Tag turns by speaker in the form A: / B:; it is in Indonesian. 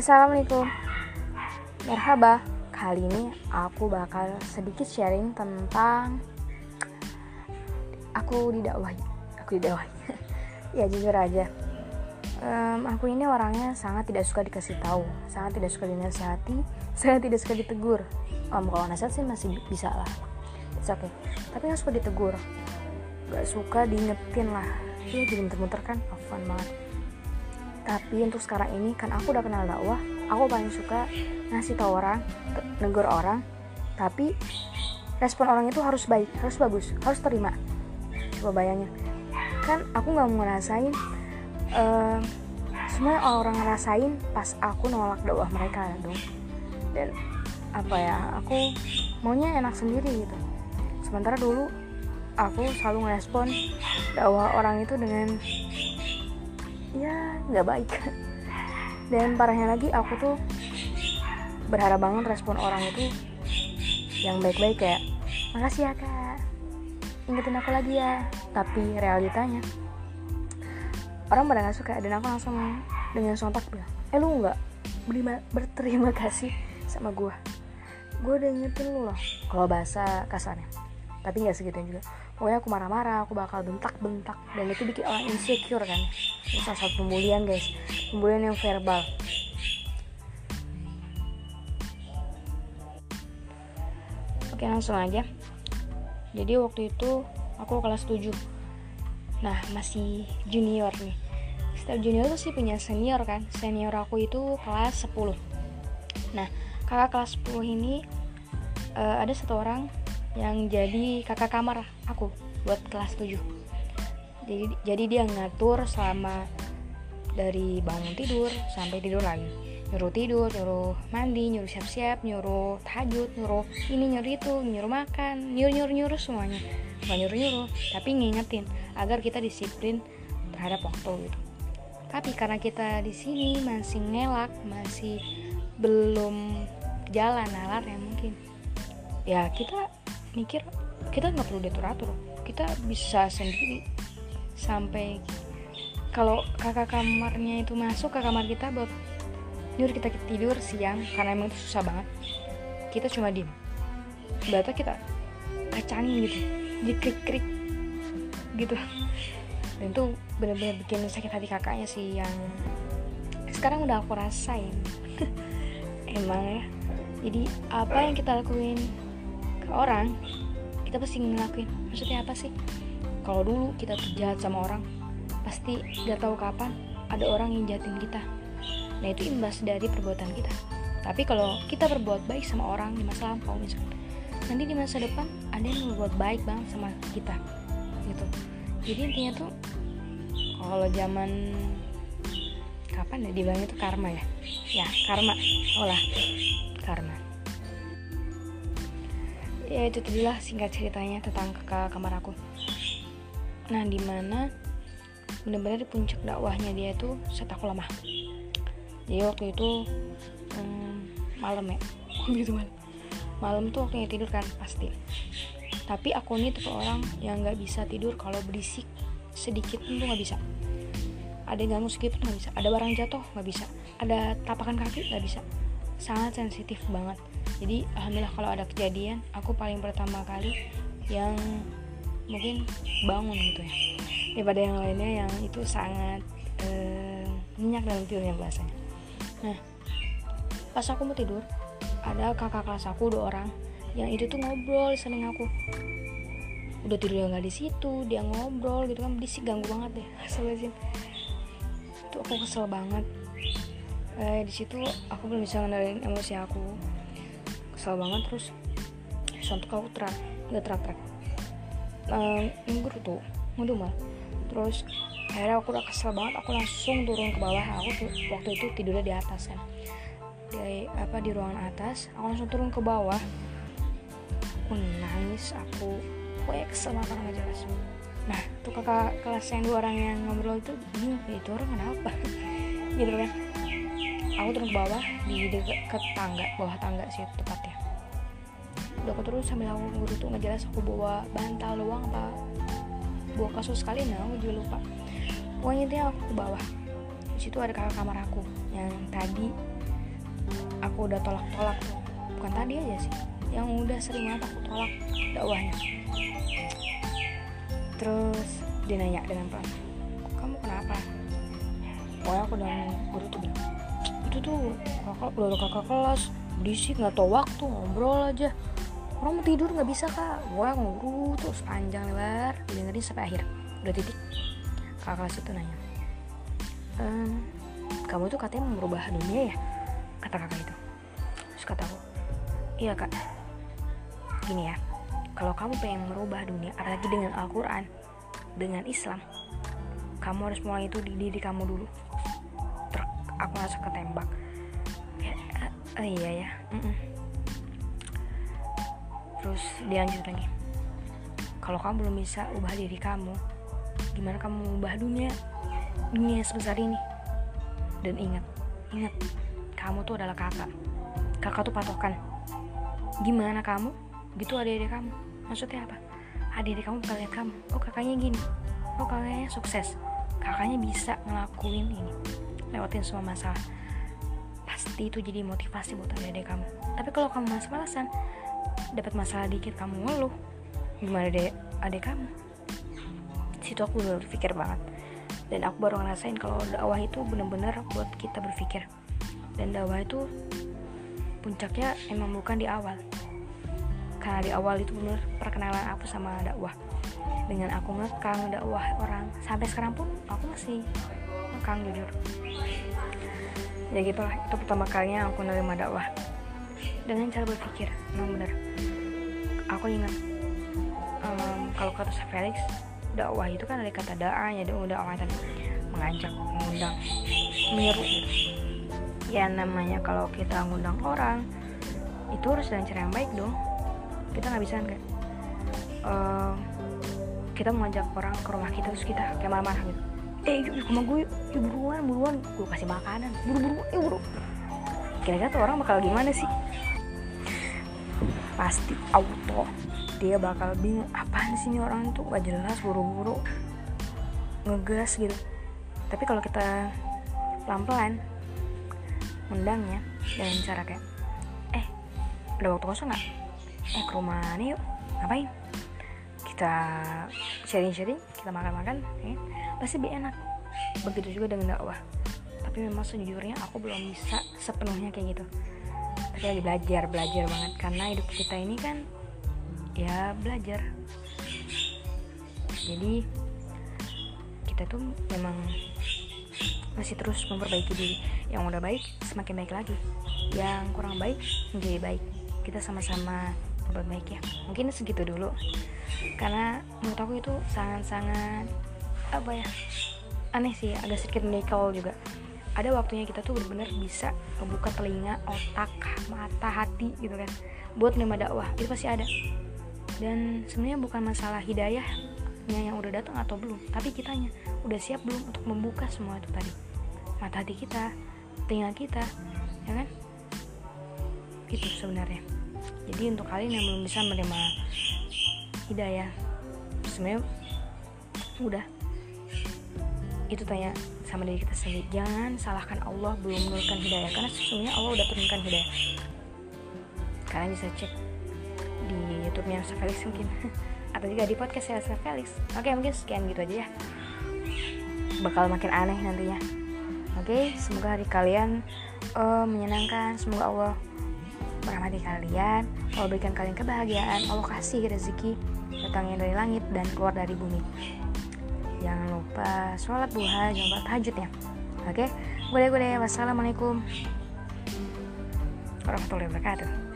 A: Assalamualaikum. Merhaba. Kali ini aku bakal sedikit sharing tentang Aku didakwahi. Aku didakwahi. Ya jujur aja. Um, Aku ini orangnya sangat tidak suka dikasih tahu Sangat tidak suka dinasihati Sangat tidak suka ditegur. Om kalau nasihat sih masih bisa lah. It's okay. Tapi gak suka ditegur. Gak suka diingetin lah. Iya jadi muter-muter kan Fun banget tapi untuk sekarang ini kan aku udah kenal dakwah aku paling suka ngasih tau orang negur orang. Tapi respon orang itu harus baik harus bagus harus terima. Coba bayangin. Kan aku nggak mau ngerasain uh, semua orang ngerasain pas aku nolak dakwah mereka dong. Dan apa ya aku maunya enak sendiri gitu. Sementara dulu aku selalu ngerespon dakwah orang itu dengan ya nggak baik. Dan parahnya lagi aku tuh berharap banget respon orang itu yang baik-baik kayak makasih ya kak. Ingetin aku lagi ya. Tapi realitanya orang pada nggak suka dan aku langsung dengan sontak bilang eh lu nggak berterima kasih sama gue gue udah ingetin lu loh. Kalau bahasa kasarnya tapi nggak segitu juga pokoknya aku marah-marah aku bakal bentak-bentak. Dan itu bikin orang insecure kan. Ini salah satu pembulian guys. Pembulian yang verbal. Oke langsung aja. Jadi waktu itu aku kelas 7 nah masih junior nih. Setiap junior tuh sih punya senior kan. Senior aku itu kelas 10 nah kakak kelas 10 ini uh, ada satu orang yang jadi kakak kamar aku buat kelas 7 jadi jadi dia ngatur selama dari bangun tidur sampai tidur lagi. Nyuruh tidur nyuruh mandi nyuruh siap-siap nyuruh tahajud nyuruh ini nyuruh itu nyuruh makan nyuruh nyuruh nyuruh semuanya. Bukan nyuruh nyuruh tapi ngingetin agar kita disiplin terhadap waktu gitu. Tapi karena kita di sini masih ngelak masih belum jalan nalar ya mungkin ya kita mikir kita nggak perlu diatur atur kita bisa sendiri. Sampai kalau kakak kamarnya itu masuk ke kamar kita buat nyuruh kita tidur siang karena emang itu susah banget kita cuma diem. Berarti kita kacangin gitu dikrik-krik gitu. Dan itu bener-bener bikin sakit hati kakaknya sih yang sekarang udah aku rasain. Emang ya. Jadi apa yang kita lakuin orang kita pasti ngelakuin. Maksudnya apa sih? Kalau dulu kita jahat sama orang pasti gak tahu kapan ada orang yang jahatin kita. Nah itu imbas dari perbuatan kita. Tapi kalau kita berbuat baik sama orang di masa lampau misalnya nanti di masa depan ada yang berbuat baik banget sama kita gitu. Jadi intinya tuh kalau zaman kapan ya dibilangnya tuh karma ya? Ya karma. Olah karma ya itu tadilah singkat ceritanya tentang kakak kamar aku. Nah di mana bener-bener di puncak dakwahnya dia itu saat aku lemah. Jadi waktu itu hmm, malam ya. Gitu malam. Malam tuh waktunya tidur kan pasti. Tapi aku ini tipe orang yang nggak bisa tidur kalau berisik sedikit pun tuh nggak bisa. Ada yang ganggu sedikit pun nggak bisa. Ada barang jatuh nggak bisa. Ada tapakan kaki nggak bisa. Sangat sensitif banget jadi alhamdulillah kalau ada kejadian aku paling pertama kali yang mungkin bangun gitu ya. Daripada yang lainnya yang itu sangat eh, minyak dalam tidurnya bahasanya nah pas aku mau tidur ada kakak kelas aku dua orang yang itu tuh ngobrol sering aku. Udah tidur nggak di situ dia ngobrol gitu kan berisik ganggu banget deh. Kesel itu aku kesel banget. Eh, di situ aku belum bisa ngendalin emosi aku kesal banget terus sontak aku terak nggak terak terak nggur tuh ngudumel terus akhirnya aku udah kesel banget aku langsung turun ke bawah. Aku tuh waktu itu tidurnya di atas kan. Di apa di ruangan atas aku langsung turun ke bawah. Aku nangis aku aku ya kesel banget nggak jelas nah tuh kakak kelas yang dua orang yang ngobrol itu bingung itu orang kenapa? Gitu kan aku turun ke bawah di dekat tangga bawah tangga sih tepatnya. Udah aku terus sambil aku guru tuh nggak jelas aku bawa bantal doang apa bawa kasus sekali nah aku juga lupa. Pokoknya intinya aku ke bawah. Di situ ada kakak kamar aku yang tadi aku udah tolak-tolak bukan tadi aja sih yang udah sering banget aku tolak dakwahnya. Terus dia nanya dengan pelan kamu kenapa? Pokoknya aku guru tuh itu tuh kakak udah kakak kelas. Berisik nggak tau waktu ngobrol aja. Orang mau tidur nggak bisa kak. Gue nguru terus panjang lebar. Dengerin sampai akhir. Udah titik. Kakak kelas itu nanya ehm, kamu tuh katanya mau merubah dunia ya? Kata kakak itu. Terus kata aku iya kak. Gini ya kalau kamu pengen merubah dunia apalagi dengan Al-Quran dengan Islam kamu harus mulai itu di diri kamu dulu aku langsung ketembak uh, iya ya mm -mm. terus dia lanjut lagi. Kalau kamu belum bisa ubah diri kamu gimana kamu mengubah dunia dunia sebesar ini? Dan ingat ingat kamu tuh adalah kakak. Kakak tuh patokan. Gimana kamu? Gitu adik-adik kamu. Maksudnya apa? Adik-adik kamu bakal lihat kamu. Oh kakaknya gini. Oh kakaknya sukses. Kakaknya bisa ngelakuin ini lewatin semua masalah pasti itu jadi motivasi buat adik-adik kamu. Tapi kalau kamu malas-malasan dapat masalah dikit kamu ngeluh gimana deh adik kamu? Situ aku udah berpikir banget. Dan aku baru ngerasain kalau dakwah itu bener-bener buat kita berpikir. Dan dakwah itu puncaknya emang bukan di awal. Karena di awal itu bener perkenalan aku sama dakwah. Dengan aku ngekang dakwah orang. Sampai sekarang pun aku masih ngekang jujur. Ya gitulah itu pertama kalinya aku nerima dakwah. Dengan cara berpikir emang bener. Aku ingat um, kalau kata Felix dakwah itu kan ada kata da'a ya udah orang tadi mengajak mengundang menyeru ya namanya kalau kita ngundang orang itu harus dengan cara yang baik dong. Kita nggak bisa kayak uh, kita mengajak orang ke rumah kita terus kita kayak marah-marah gitu eh yuk, yuk rumah gue yuk, yuk buruan buruan. Gue kasih makanan. Buru buru yuk buru. Kira-kira tuh orang bakal gimana sih? Pasti auto. Dia bakal bingung apaan sih ini orang tuh? Gak jelas buru-buru. Ngegas gitu. Tapi kalau kita pelan-pelan undangnya dengan cara kayak eh ada waktu kosong nggak? Eh ke rumah nih yuk? Ngapain kita sharing-sharing kita makan-makan ya. pasti lebih enak. Begitu juga dengan dakwah. Tapi memang sejujurnya aku belum bisa sepenuhnya kayak gitu. Tapi lagi belajar belajar banget. Karena hidup kita ini kan ya belajar. Jadi kita tuh memang masih terus memperbaiki diri. Yang udah baik semakin baik lagi. Yang kurang baik menjadi baik. Kita sama-sama memperbaiki ya. Mungkin segitu dulu. Karena menurut aku itu sangat-sangat apa ya aneh sih agak sedikit menikau juga. Ada waktunya kita tuh benar-benar bisa membuka telinga otak mata hati gitu kan buat menerima dakwah. Itu pasti ada. Dan sebenarnya bukan masalah hidayahnya yang udah datang atau belum tapi kitanya udah siap belum untuk membuka semua itu tadi. Mata hati kita telinga kita ya kan? Itu sebenarnya jadi untuk kalian yang belum bisa menerima hidayah sebenarnya udah. Itu tanya sama diri kita sendiri. Jangan salahkan Allah belum menurunkan hidayah karena sesungguhnya Allah udah turunkan hidayah. Kalian bisa cek di YouTube-nya Felix mungkin. Atau juga di podcast saya Felix. Oke mungkin sekian gitu aja ya. Bakal makin aneh nantinya. Oke semoga hari kalian uh, menyenangkan. Semoga Allah merahmati kalian Allah berikan kalian kebahagiaan Allah kasih rezeki datangnya dari langit dan keluar dari bumi. Jangan lupa sholat duha jangan lupa tahajud ya oke? Boleh boleh. Wassalamualaikum warahmatullahi wabarakatuh